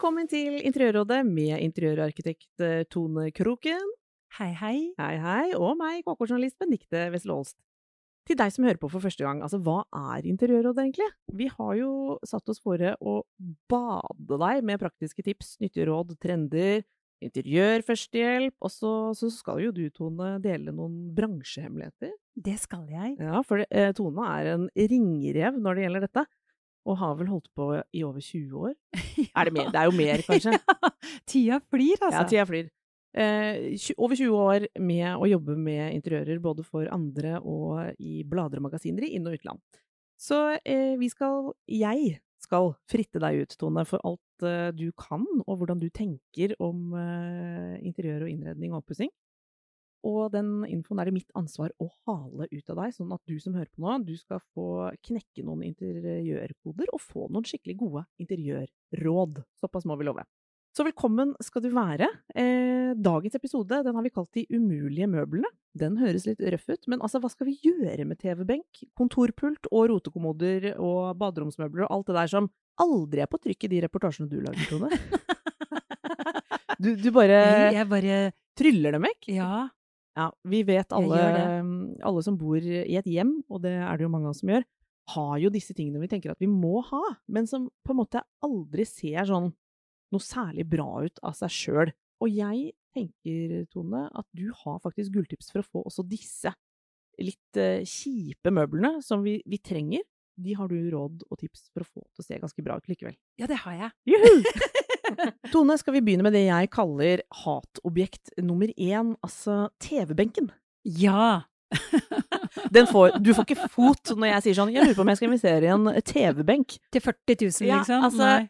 Velkommen til Interiørrådet med interiørarkitekt eh, Tone Kroken. Hei, hei. Hei, hei. Og meg, KK-journalist Benikte Wessel Aalst. Til deg som hører på for første gang, altså hva er Interiørrådet egentlig? Vi har jo satt oss fore å bade deg med praktiske tips, nyttige råd, trender, interiørførstehjelp, og så, så skal jo du, Tone, dele noen bransjehemmeligheter. Det skal jeg. Ja, for eh, Tone er en ringrev når det gjelder dette, og har vel holdt på i over 20 år. Er det mer? Det er jo mer, kanskje. ja, tida flyr, altså. Ja, tida flyr. Eh, over 20 år med å jobbe med interiører både for andre og i blader og magasiner i inn- og utland. Så eh, vi skal, jeg skal fritte deg ut, Tone, for alt eh, du kan, og hvordan du tenker om eh, interiør og innredning og oppussing. Og den infoen er det mitt ansvar å hale ut av deg, sånn at du som hører på nå, du skal få knekke noen interiørkoder og få noen skikkelig gode interiørråd. Såpass må vi love. Så velkommen skal du være. Eh, dagens episode den har vi kalt De umulige møblene. Den høres litt røff ut, men altså, hva skal vi gjøre med TV-benk, kontorpult og rotekommoder og baderomsmøbler og alt det der som aldri er på trykk i de reportasjene du lager, Tone? du, du bare Jeg, jeg bare tryller dem vekk? Ja. Ja, vi vet alle, alle som bor i et hjem, og det er det jo mange av oss som gjør, har jo disse tingene vi tenker at vi må ha, men som på en måte aldri ser sånn noe særlig bra ut av seg sjøl. Og jeg tenker, Tone, at du har faktisk gulltips for å få også disse litt eh, kjipe møblene som vi, vi trenger. De har du råd og tips for å få til å se ganske bra ut likevel. ja, det har jeg. Juhu! Tone, skal vi begynne med det jeg kaller hatobjekt nummer én, altså TV-benken. Ja! Den får, du får ikke fot når jeg sier sånn 'jeg lurer på om jeg skal investere i en TV-benk'. Til 40 000, liksom? Ja, altså, Nei.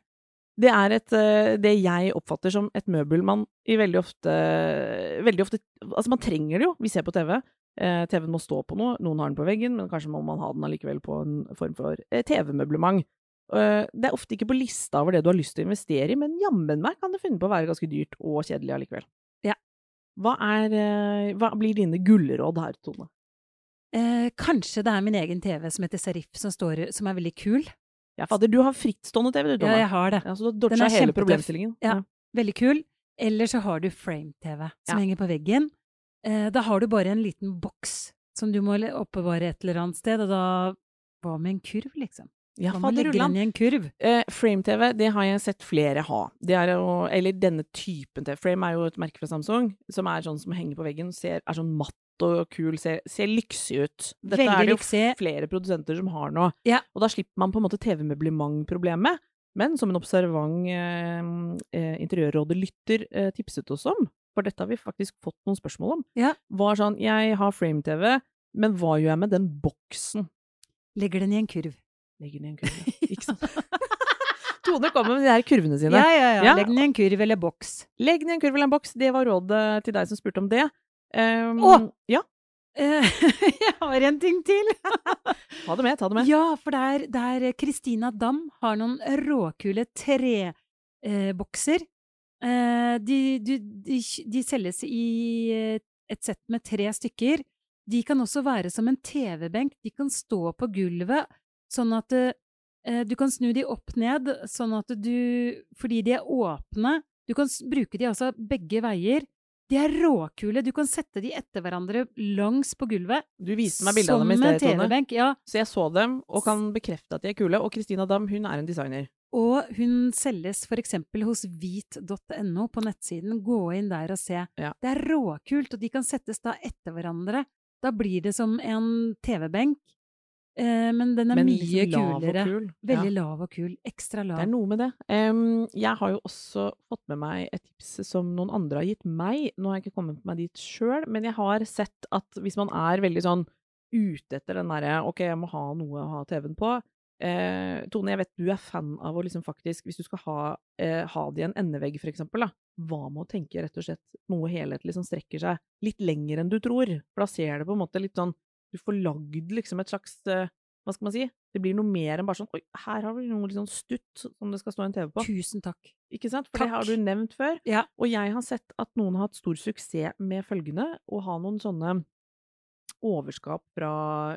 Det er et, eh, det jeg oppfatter som et møbel man i veldig ofte Veldig ofte Altså, man trenger det jo. Vi ser på TV. Eh, TV-en må stå på noe. Noen har den på veggen, men kanskje må man ha den allikevel på en form for eh, TV-møblement. Eh, det er ofte ikke på lista over det du har lyst til å investere i, men jammen meg kan det finne på å være ganske dyrt og kjedelig allikevel. Ja. Hva, er, eh, hva blir dine gullråd her, Tone? Eh, kanskje det er min egen TV som heter Serif, som, står, som er veldig kul. Ja, fader, du har frittstående TV, du, Ja, jeg har det. Ja, så du har dodga hele problemstillingen. Ja. Veldig kul. Eller så har du frame-TV som Ja. henger på veggen. Eh, da har du bare en liten boks som du må oppbevare et eller annet sted, og da Hva med en kurv, liksom? Ja, Man må fader legge den i en kurv. Eh, Frame-TV, det har jeg sett flere ha. Det jo, eller denne typen TV. Frame er jo et merke fra Samsung, som er sånn som henger på veggen, ser, er sånn matt og kul, ser, ser lyksig ut. Dette Veldig er det jo lyksig. flere produsenter som har nå. Ja. Og da slipper man på en måte TV-møblement-problemet. Men som en observant eh, eh, interiørrådet-lytter eh, tipset oss om, for dette har vi faktisk fått noen spørsmål om, Ja. var sånn Jeg har frame-TV, men hva gjør jeg med den boksen? Legger den i en kurv. Legger den i en kurve. Ikke sant? Tone kommer med de her kurvene sine. Ja, ja, ja. Ja. Legg den i en kurv eller boks. Legg den i en kurv eller en boks. Det var rådet til deg som spurte om det. Um, Å! Ja, jeg har en ting til! ta det med. Ta det med. Ja, for der, der Christina Dam har noen råkule trebokser. Eh, eh, de, de, de, de selges i eh, et sett med tre stykker. De kan også være som en TV-benk. De kan stå på gulvet, sånn at eh, du kan snu de opp ned, sånn at du Fordi de er åpne. Du kan bruke de altså begge veier. De er råkule. Du kan sette de etter hverandre langs på gulvet. Du viste meg bildene dem i sted, Tone. Ja. Så jeg så dem, og kan bekrefte at de er kule. Og Christina Dam, hun er en designer. Og hun selges for eksempel hos hvit.no på nettsiden. Gå inn der og se. Ja. Det er råkult, og de kan settes da etter hverandre. Da blir det som en TV-benk, Eh, men den er Men mye liksom kulere. kul. Veldig Ja. lav og kul. Ekstra lav. Det er noe med det. Um, jeg har jo også fått med meg et tips som noen andre har gitt meg. Nå har jeg ikke kommet meg dit sjøl, men jeg har sett at hvis man er veldig sånn ute etter den derre OK, jeg må ha noe å ha TV-en på. Eh, Tone, jeg vet du er fan av å liksom faktisk, hvis du skal ha, eh, ha det i en endevegg, for eksempel, da. Hva med å tenke rett og slett noe helhetlig som strekker seg litt lenger enn du tror? For da ser det på en måte litt sånn Du får lagd liksom et slags eh, Hva skal man si? Det blir noe mer enn bare sånn Oi, her har vi noe litt sånn stutt som det skal stå en TV på. Tusen takk. Ikke sant? For Takk. det har du nevnt før. Ja. Og jeg har sett at noen har hatt stor suksess med følgende, å ha noen sånne overskap fra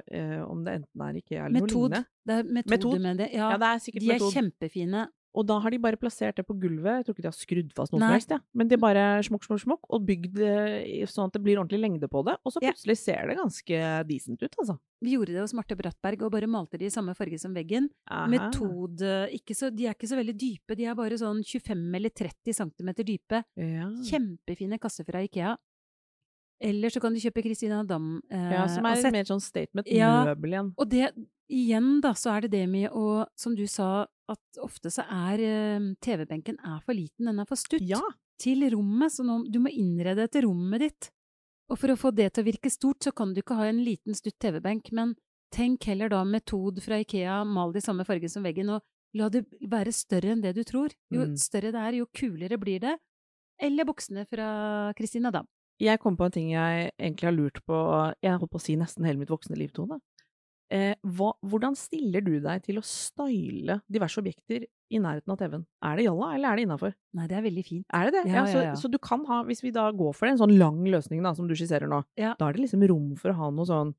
eh, om det enten er IKEA eller noe lignende. Det er metode Metod? med det. Ja, Ja, det er sikkert de er metod. kjempefine. Og da har de bare plassert det på gulvet. Jeg tror ikke de har skrudd fast noe som helst, ja. men de bare smokk, smokk, smokk, og bygd eh, sånn at det blir ordentlig lengde på det. Og så Ja. plutselig ser det ganske decent ut, altså. Vi gjorde det hos Marte Brattberg og bare malte de i samme farge som veggen. Aha. Metode ikke så, De er ikke så veldig dype, de er bare sånn 25 eller 30 cm dype. Ja. Kjempefine kasser fra Ikea. Eller så kan du kjøpe Christina Dam. Eh, ja, som er et mer sånn statement Ja. igjen. Og det, igjen da, så er det det med å, som du sa, at ofte så er eh, TV-benken er for liten, den er for stutt Ja. til rommet, så nå, du må innrede etter rommet ditt. Og for å få det til å virke stort, så kan du ikke ha en liten stutt TV-benk, men tenk heller da metod fra Ikea, mal det i samme farge som veggen, og la det være større enn det du tror. Jo Mm. større det er, jo kulere blir det. Eller buksene fra Christina Dam. Jeg kom på en ting jeg egentlig har lurt på, jeg holdt på å si nesten hele mitt voksne liv, Tone. Eh, hva, hvordan stiller du deg til å style diverse objekter i nærheten av TV-en? Er det jalla, eller er det innafor? Nei, det er veldig fint. Er det det? Ja, så, ja, ja. så du kan ha, hvis vi da går for en sånn lang løsning da, som du skisserer nå, Ja. da er det liksom rom for å ha noe sånn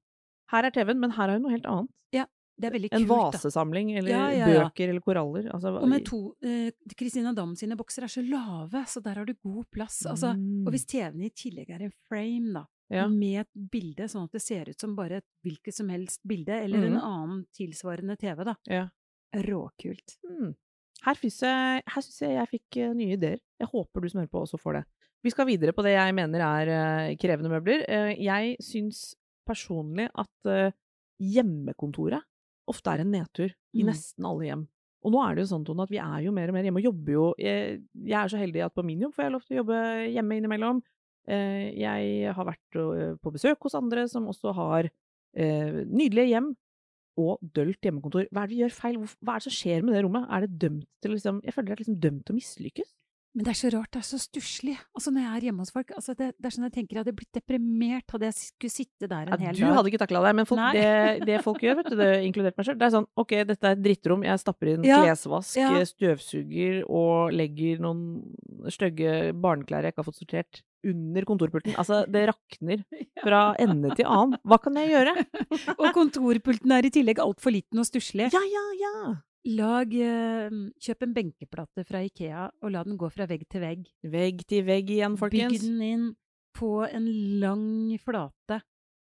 Her er TV-en, men her er jo noe helt annet. Ja, Det er veldig kult, da. vasesamling, eller Ja, ja, ja. bøker, eller koraller. Altså, Og med to eh, Christina Dam sine bokser er så lave, så der har du god plass. Altså, Mm. Og hvis TV-en i tillegg er en frame, da, ja. med et bilde, sånn at det ser ut som bare et hvilket som helst bilde, eller en Mhm. annen tilsvarende TV, da. Ja. Råkult. Mm. Her, syns jeg, jeg jeg fikk eh, nye ideer. Jeg håper du som hører på også får det. Vi skal videre på det jeg mener er eh, krevende møbler. Eh, jeg syns personlig at hjemmekontoret ofte er en nedtur i Mm. nesten alle hjem. Og nå er det jo sånn, Tone, at vi er jo mer og mer hjemme og jobber jo Jeg, jeg er så heldig at på min jobb får jeg lov til å jobbe hjemme innimellom. Eh, jeg har vært eh, på besøk hos andre som også har eh, nydelige hjem og dølt hjemmekontor. Hva er det vi gjør feil? Hva er det som skjer med det rommet? Er det dømt til liksom Jeg føler det er liksom dømt til å mislykkes. Men det er så rart, det er så stusslig. Altså, når jeg er hjemme hos folk, altså, det, det er sånn jeg tenker jeg hadde blitt deprimert hadde jeg skulle sitte der en Ja, hel du hadde ikke takla det, men folk, det, det folk gjør, vet du, det inkludert meg selv, det er sånn ok, dette er et drittrom, jeg stapper inn Ja, klesvask, ja. støvsuger og legger noen stygge barneklær jeg ikke har fått sortert under kontorpulten. Altså, det rakner fra ende til annen. Hva kan jeg gjøre? Og kontorpulten er i tillegg altfor liten og stusslig. Ja, ja, ja! Lag eh, Kjøp en benkeplate fra Ikea, og la den gå fra vegg til vegg. Vegg til vegg igjen, folkens. Bygg den inn på en lang flate.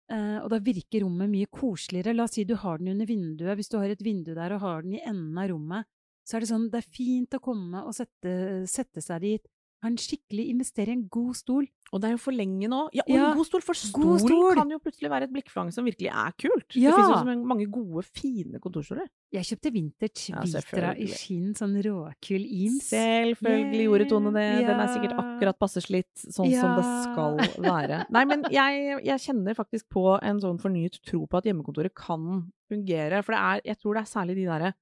Eh, og da virker rommet mye koseligere. La oss si du har den under vinduet. Hvis du har et vindu der og har den i enden av rommet, så er det sånn det er fint å komme og sette, sette seg dit. Ha en skikkelig investerer i en god stol. Og det er jo for lenge nå. Ja, og Ja, en god stol, for stol, stol. kan jo plutselig være et blikkfang som virkelig er kult. Ja. Det finnes jo så mange gode, fine kontorstoler. Jeg kjøpte vintage Vitra i skinn, sånn råkul Eames. Selvfølgelig gjorde Tone det. Den er sikkert akkurat passe slitt, sånn som det skal være. Nei, men jeg, jeg kjenner faktisk på en sånn fornyet tro på at hjemmekontoret kan fungere. For det er, jeg tror det er særlig de derre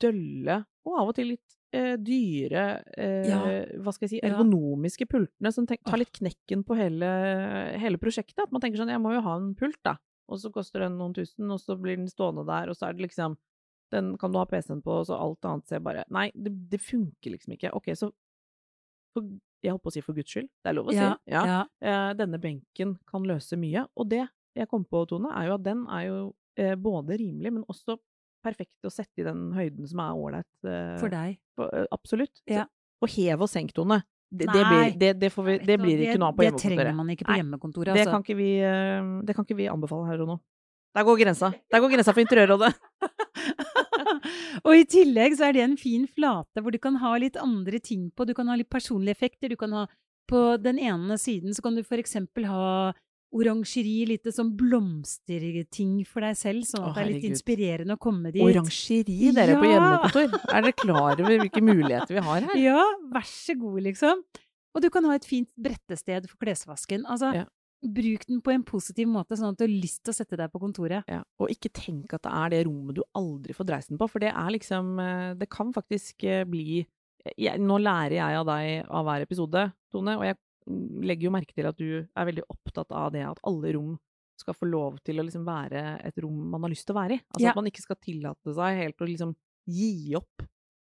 dølle, og av og til litt eh, dyre, eh, Ja. hva skal jeg si, Ja. ergonomiske pultene som tar litt knekken på hele, hele prosjektet. At man tenker sånn, jeg må jo ha en pult, da. Og så koster den noen tusen, og så blir den stående der, og så er det liksom den kan du ha PC-en på, og så alt annet ser bare Nei, det, det funker liksom ikke. Ok, så for, Jeg holdt på å si for guds skyld, det er lov å Ja, si. Ja. ja. Eh, denne benken kan løse mye. Og det jeg kom på, Tone, er jo at den er jo eh, både rimelig, men også perfekt å sette i den høyden som er ålreit. Uh, For deg. for- eh, absolutt. Ja. Så, og hev og senktone. Det, det, blir, det, det, får vi, det blir ikke noe av på Det trenger man ikke på Nei, hjemmekontoret. Det Altså. kan, ikke vi, eh, det kan ikke vi anbefale her og nå. Der går grensa. Der går grensa for Interiørrådet. og i tillegg så er det en fin flate hvor du kan ha litt andre ting på. Du kan ha litt personlige effekter. Du kan ha på den ene siden så kan du for eksempel ha oransjeri, litt sånn blomsterting for deg selv, sånn at Å, det er litt inspirerende å komme dit. Orangeri, dere på hjemmekontor. Er dere klar over hvilke muligheter vi har her? Ja, vær så god, liksom. Og du kan ha et fint brettested for klesvasken. Altså, Ja. bruk den på en positiv måte, sånn at du har lyst til å sette deg på kontoret. Ja, og ikke tenk at det er det rommet du aldri får dreisen på, for det er liksom eh, Det kan faktisk eh, bli jeg, Nå lærer jeg av deg av hver episode, Tone, og jeg legger jo merke til at du er veldig opptatt av det at alle rom skal få lov til å liksom være et rom man har lyst til å være i. Altså Ja. at man ikke skal tillate seg helt å liksom gi opp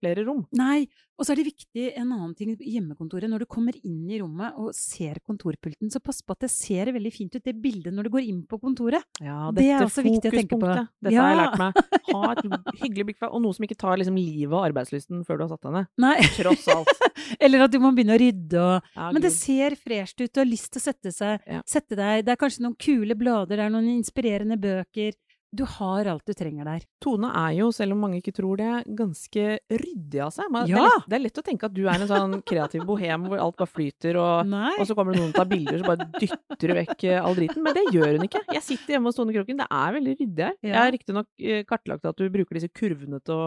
flere rom. Nei, og så er det viktig en annen ting i hjemmekontoret. Når du kommer inn i rommet og ser kontorpulten, så pass på at det ser veldig fint ut, det bildet når du går inn på kontoret. Ja, Det er også viktig å tenke på. Dette Dette har jeg lært meg. Ha et hyggelig blikk, og noe som ikke tar liksom livet og arbeidslysten før du har satt deg ned. Nei. Tross alt. Eller at du må begynne å rydde og Ja, Men det ser fresht ut, du har lyst til å sette, seg, Ja. sette deg Det er kanskje noen kule blader, det er noen inspirerende bøker. Du har alt du trenger der. Tone er jo, selv om mange ikke tror det, ganske ryddig av seg. Men det, er lett, det er lett å tenke at du er en sånn kreativ bohem hvor alt bare flyter, og, og så kommer det noen og tar bilder, så bare dytter du vekk eh, all driten. Men det gjør hun ikke. Jeg sitter hjemme hos Tone Kroken, det er veldig ryddig her. Jeg har riktignok eh, kartlagt at du bruker disse kurvene til å,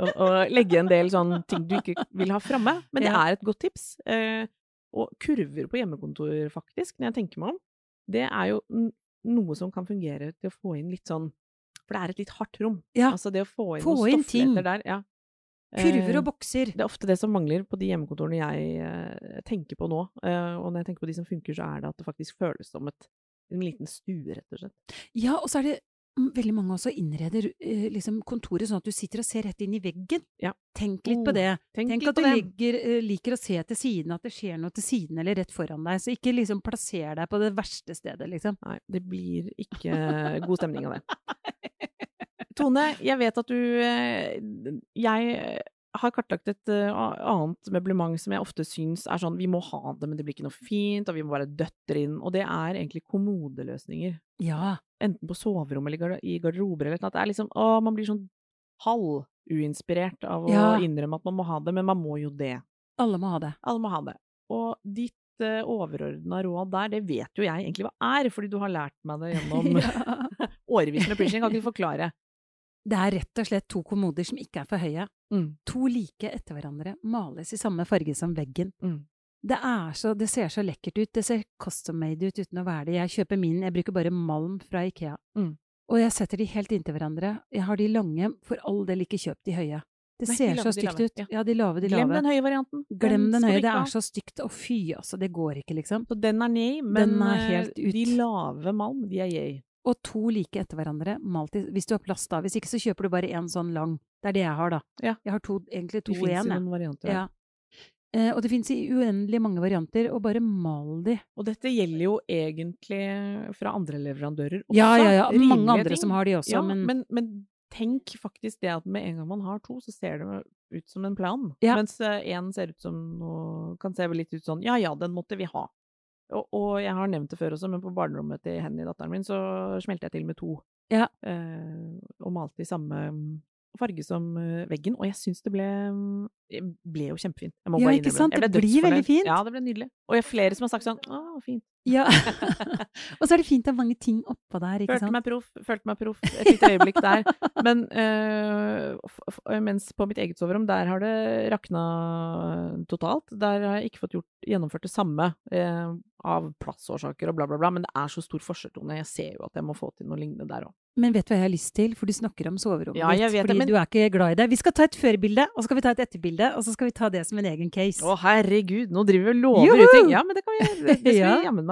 å, å legge en del sånn ting du ikke vil ha framme, men det Ja. er et godt tips. Eh, og kurver på hjemmekontor, faktisk, når jeg tenker meg om, det er jo noe som kan fungere til å få inn litt sånn For det er et litt hardt rom. Ja. Altså det å få inn Få noen ting. der. Ja. Kurver Eh, og bokser. Det er ofte det som mangler på de hjemmekontorene jeg eh, tenker på nå. Eh, og når jeg tenker på de som funker, så er det at det faktisk føles som et, en liten stue, rett og slett. Ja, og så er det veldig mange også innreder eh, liksom kontoret sånn at du sitter og ser rett inn i veggen. Ja. Tenk litt på Oh, det. Tenk, Tenk at du ligger, eh, liker å se til siden, at det skjer noe til siden eller rett foran deg. Så ikke liksom plasser deg på det verste stedet, liksom. Nei, det blir ikke god stemning av det. Tone, jeg vet at du eh, Jeg har kartlagt et uh, annet møblement som jeg ofte syns er sånn Vi må ha det, men det blir ikke noe fint, og vi må bare døtte det inn. Og det er egentlig kommodeløsninger. Ja. enten på soverommet eller i garderober eller noe. Det er liksom, å, man blir sånn halvuinspirert av å Ja. innrømme at man må ha det, men man må jo det. Alle må ha det. Alle må ha det. Og ditt uh, overordna råd der, det vet jo jeg egentlig hva er, fordi du har lært meg det gjennom Ja. årevis med preaching. Kan ikke du forklare? Det er rett og slett to kommoder som ikke er for høye. Mm. To like etter hverandre, males i samme farge som veggen. Mm. Det, er så, det ser så lekkert ut. Det ser custom made ut uten å være det. Jeg kjøper min, jeg bruker bare malm fra Ikea. Mm. Og jeg setter de helt inntil hverandre. Jeg har de lange, for all del ikke kjøp de høye. Det Nei, ser de så stygt ut. ja. Ja, de lave, de Glem den høye varianten. Glem den den høye, det er så stygt. Å fy, altså, det går ikke, liksom. Så den er nei, men Den er eh, de lave malm, de er yay. Og to like etter hverandre, malt i Hvis du har plass, da. Hvis ikke så kjøper du bare én sånn lang. Det er det jeg har, da. Ja. Jeg har to, egentlig to og fins Det igjen, jeg. noen varianter. Ja. Eh, og det fins i uendelig mange varianter, og bare mal de. Og dette gjelder jo egentlig fra andre leverandører også. Ja, ja, ja. Mange rimelige andre ting. som har de også, ja, men, men, men tenk faktisk det at med en gang man har to, så ser det ut som en plan. Ja. Mens én ser ut som noe Kan se litt ut sånn Ja ja, den måtte vi ha. Og, og jeg har nevnt det før også, men på barnerommet til Henny, datteren min, så smelte jeg til med to. Ja. Eh, og malte i samme mm, farge som eh, veggen. Og jeg syns det ble mm, ble jo kjempefint. Jeg må Ja, bare innrømme innrømme Ja, Jeg ble Det blir veldig fint. Ja, det ble nydelig. Og jeg er flere som har sagt sånn Å, fint. Ja. og så er det fint å ha mange ting oppå der, ikke Følte sant? meg proff, følte meg proff et lite øyeblikk der. Men øh, f mens på mitt eget soverom, der har det rakna totalt. Der har jeg ikke fått gjort, gjennomført det samme eh, av plassårsaker og bla, bla, bla. Men det er så stor forskjell, Tone. Jeg ser jo at jeg må få til noe lignende der òg. Men vet du hva jeg har lyst til? For du snakker om soverommet Ja, ditt, Fordi det, men- du er ikke glad i det. Vi skal ta et førbilde, og så skal vi ta et etterbilde, og så skal vi ta det som en egen case. Å, herregud, nå driver vi og lover ut ting! Ja, men det kan vi. Det, skal Ja. vi jammen meg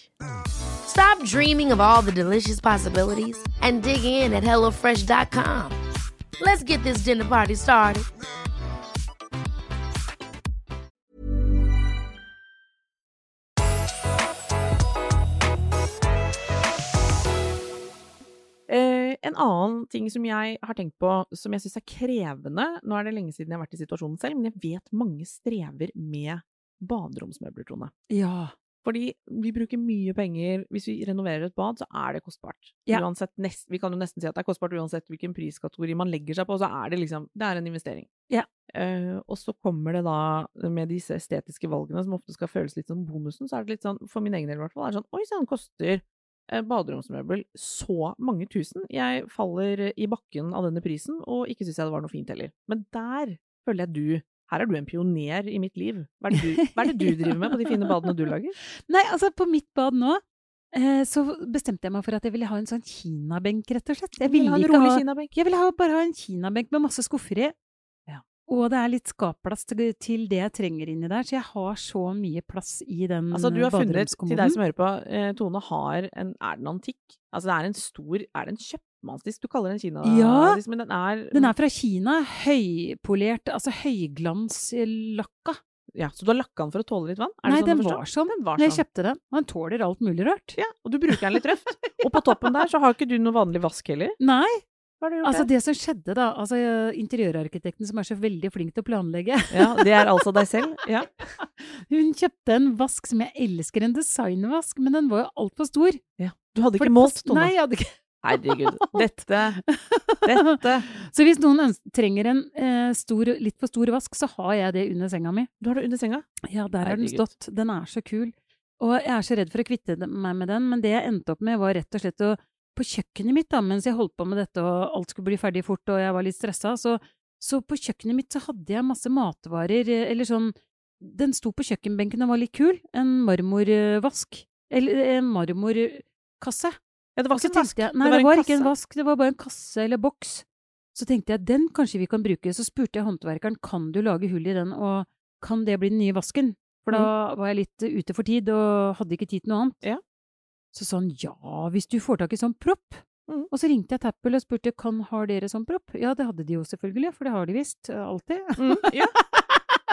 Stop dreaming of all the delicious possibilities and dig in at HelloFresh.com. Let's get this dinner party started. En annen ting som jeg har tenkt på, som jeg syns er krevende Nå er det lenge siden jeg har vært i situasjonen selv, men jeg vet mange strever med baderomsmøbler, Trone. Ja. Fordi vi bruker mye penger Hvis vi renoverer et bad, så er det kostbart. Ja. Uansett, nest, vi kan jo nesten si at det er kostbart uansett hvilken priskategori man legger seg på, så er det liksom Det er en investering. Ja. Uh, og så kommer det da med disse estetiske valgene, som ofte skal føles litt som bonusen, så er det litt sånn, for min egen del i hvert fall, er det sånn Oi sann, koster eh, baderomsmøbel så mange tusen? Jeg faller i bakken av denne prisen, og ikke syns jeg det var noe fint heller. Men der føler jeg du her er du en pioner i mitt liv. Hva er, du, hva er det du driver med på de fine badene du lager? Nei, altså, på mitt bad nå eh, så bestemte jeg meg for at jeg ville ha en sånn kinabenk, rett og slett. Jeg ville ha en rolig ha kinabenk. Jeg ville ha, bare ha en kinabenk med masse skuffer i. Ja. Og det er litt skapplass til, til det jeg trenger inni der, så jeg har så mye plass i den Altså, du har funnet, til deg som hører på, eh, Tone har en Er den antikk? Altså, det er en stor Er det en kjøpmannsdisk? Du kaller den Kina-disk, Ja, men den er Den er fra Kina. Høypolert, altså høyglanslakka. Ja, Så du har lakka den for å tåle litt vann? Er det Nei, sånn den var sånn. Den var sånn. jeg kjøpte den. Og den tåler alt mulig rart. Ja, og du bruker den litt røft. Og på toppen der så har ikke du noe vanlig vask heller. Nei, altså det som skjedde da, altså interiørarkitekten som er så veldig flink til å planlegge, Ja, det er altså deg selv? Ja. hun kjøpte en vask som jeg elsker, en designvask, men den var jo altfor stor. ja. Du hadde ikke målt, Tone? Nei, jeg hadde ikke. Herregud. Dette Dette Så hvis noen trenger en eh, stor, litt for stor vask, så har jeg det under senga mi. Du har det under senga? Ja, der har den stått. Den er så kul. Og jeg er så redd for å kvitte meg med den, men det jeg endte opp med, var rett og slett å På kjøkkenet mitt, da, mens jeg holdt på med dette og alt skulle bli ferdig fort og jeg var litt stressa, så, så på kjøkkenet mitt så hadde jeg masse matvarer, eh, eller sånn Den sto på kjøkkenbenken og var litt kul. En marmorvask. Eller en marmorkasse. Ja, det var ikke en vask. jeg, nei, det det var var, en ikke en vask, det var bare en kasse eller boks. Så tenkte jeg, den kanskje vi kan bruke. Så spurte jeg håndverkeren, kan du lage hull i den, og kan det bli den nye vasken? For da var jeg litt eh, ute for tid, og hadde ikke tid til noe annet. Ja. Så sånn, ja, hvis du får tak i sånn propp. Mm. Og så ringte jeg Tappel og spurte, kan har dere sånn propp? Ja, det hadde de jo selvfølgelig, for det har de visst, eh, alltid. Mm, ja.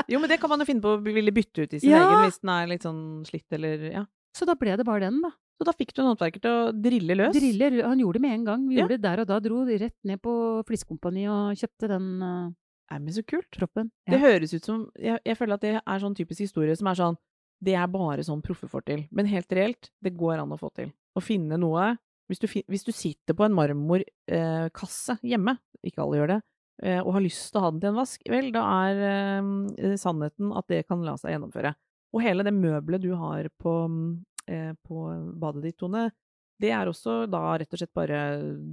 Jo, men det kan man jo finne på å ville bytte ut i sin Ja. egen hvis den er litt sånn slitt eller Ja. Så da ble det bare den, da. Så da fikk du en håndverker til å drille løs. Drille, han gjorde det med en gang. Vi Ja. gjorde det der og da, dro rett ned på Fliskompani og kjøpte den uh, Nei, men så kult. proppen. Det høres ut som jeg, jeg føler at det er sånn typisk historie som er sånn Det er bare sånn proffe får til. Men helt reelt, det går an å få til. Å finne noe Hvis du, hvis du sitter på en marmorkasse eh, hjemme, ikke alle gjør det, eh, og har lyst til å ha den til en vask, vel, da er eh, sannheten at det kan la seg gjennomføre. Og hele det møbelet du har på, mm, på badet ditt, Tone, det er også da rett og slett bare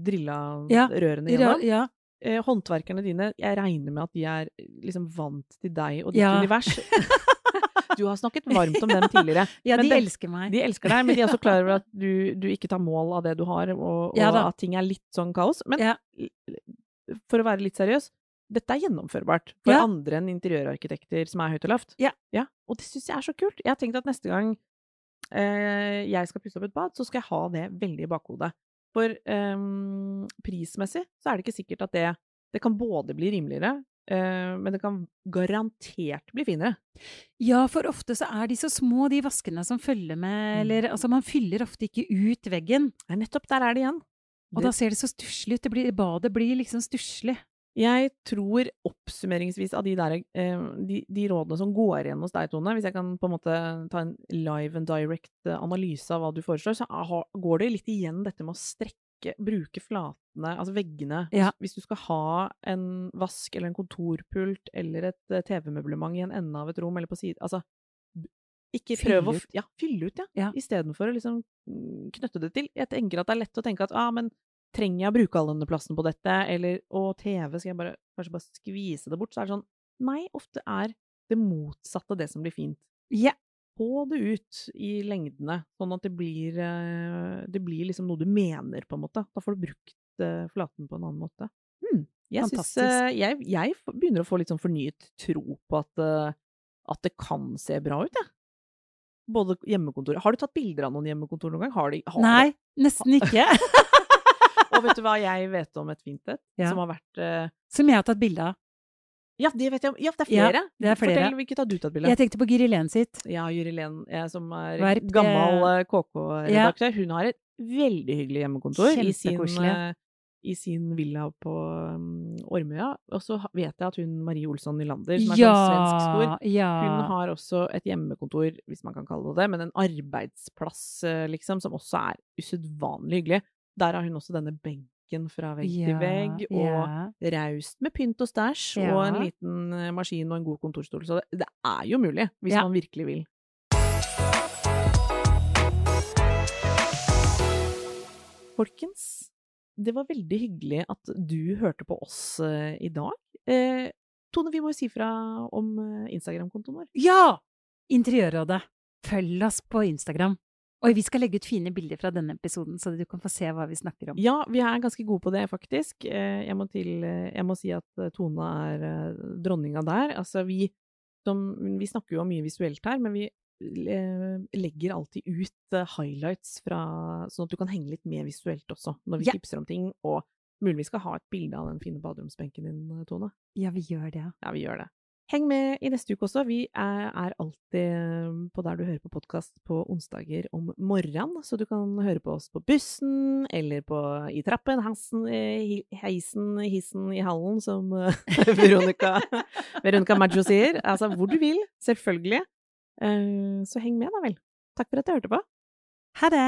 drilla Ja, rørene gjennom ja. eh, håndverkerne dine, jeg regner med at de er eh, liksom vant til deg og ditt Ja. univers. du har snakket varmt om dem tidligere. ja de, de elsker meg. De elsker deg, men de er også klar over at du, du ikke tar mål av det du har, og, og Ja at ting er litt sånn kaos. Men Ja. for å være litt seriøs, dette er gjennomførbart for Ja. andre enn interiørarkitekter som er høyt og lavt. Ja. Og det syns jeg er så kult. Jeg har tenkt at neste gang eh, jeg skal pusse opp et bad, så skal jeg ha det veldig i bakhodet. For ehm, prismessig så er det ikke sikkert at det Det kan både bli rimeligere, eh, men det kan garantert bli finere. Ja, for ofte så er de så små, de vaskene som følger med, Mm. eller altså man fyller ofte ikke ut veggen, Nei, nettopp der er det igjen. og da ser det så stusslig ut. Det blir, badet blir liksom stusslig. Jeg tror oppsummeringsvis av de, der, eh, de, de rådene som går igjen hos deg, Tone, hvis jeg kan på en måte ta en live and direct eh, analyse av hva du foreslår, så går det litt igjen dette med å strekke, bruke flatene, altså veggene. Ja. Hvis, du skal ha en vask eller en kontorpult eller et eh, TV-møblement i en ende av et rom eller på siden Altså, ikke Fylle prøv å ut. Ja, fylle ut, ja. Ja. Istedenfor å liksom mm, knytte det til. Jeg tenker at det er lett å tenke at ah, men trenger jeg å bruke all denne plassen på dette, eller å TV, skal jeg bare, kanskje bare skvise det bort? Så er det sånn, nei, ofte er det motsatte det som blir fint. Ja. Få det ut i lengdene, sånn at det blir, eh, det blir liksom noe du mener, på en måte. Da får du brukt eh, flaten på en annen måte. Hmm. Jeg, synes, Fantastisk. eh, jeg, jeg begynner å få litt sånn fornyet tro på at, at det kan se bra ut, jeg. Både hjemmekontor Har du tatt bilder av noen hjemmekontor noen gang? Har de, har Nei, nesten ikke. Og vet du hva jeg vet om et fint et? Ja. Som har vært uh... Som jeg har tatt bilde av. Ja, det vet jeg om. Ja, det er Ja, flere. det er flere. Fortell hvilket har du tatt bilde av? Jeg tenkte på Gyri Len sitt. Ja, Jyri Len, som er Verp, gammel eh, eh, KK-redaktør. Hun har et veldig hyggelig hjemmekontor i sin eh, i sin villa på um, Ormøya. Og så vet jeg at hun Marie Olsson Nylander, som er Ja, svensk stor, ja. hun har også et hjemmekontor, hvis man kan kalle det det, men en arbeidsplass, eh, liksom, som også er usedvanlig hyggelig. Der har hun også denne benken fra vegg til vegg, og ja. raust med pynt og stæsj, Ja. og en liten eh, maskin og en god kontorstol. Så det, det er jo mulig, hvis Ja. man virkelig vil. Folkens, det var veldig hyggelig at du hørte på oss eh, i dag. Eh, Tone, vi må jo si fra om eh, Instagram-kontoen vår. Ja! Interiørrådet. Følg oss på Instagram. Og vi skal legge ut fine bilder fra denne episoden, så du kan få se hva vi snakker om. Ja, vi er ganske gode på det, faktisk. Eh, Jeg må, til, eh, jeg må si at eh, Tone er dronninga der. Altså, vi, som, vi snakker jo om mye visuelt her, men vi legger alltid ut highlights fra Sånn at du kan henge litt med visuelt også, når vi Ja. tipser om ting. Og mulig vi skal ha et bilde av den fine baderomsbenken din, Tone. Ja, vi gjør det. Ja, vi gjør det. Heng med i neste uke også. Vi er, alltid eh, på der du hører på podkast på onsdager om morgenen, så du kan høre på oss på bussen, eller på, i trappen, hassen, eh, heisen, hissen i hallen, som eh, Veronica, Veronica Maggio sier. Altså hvor du vil, selvfølgelig. Så heng med, da vel. Takk for at du hørte på. Ha det!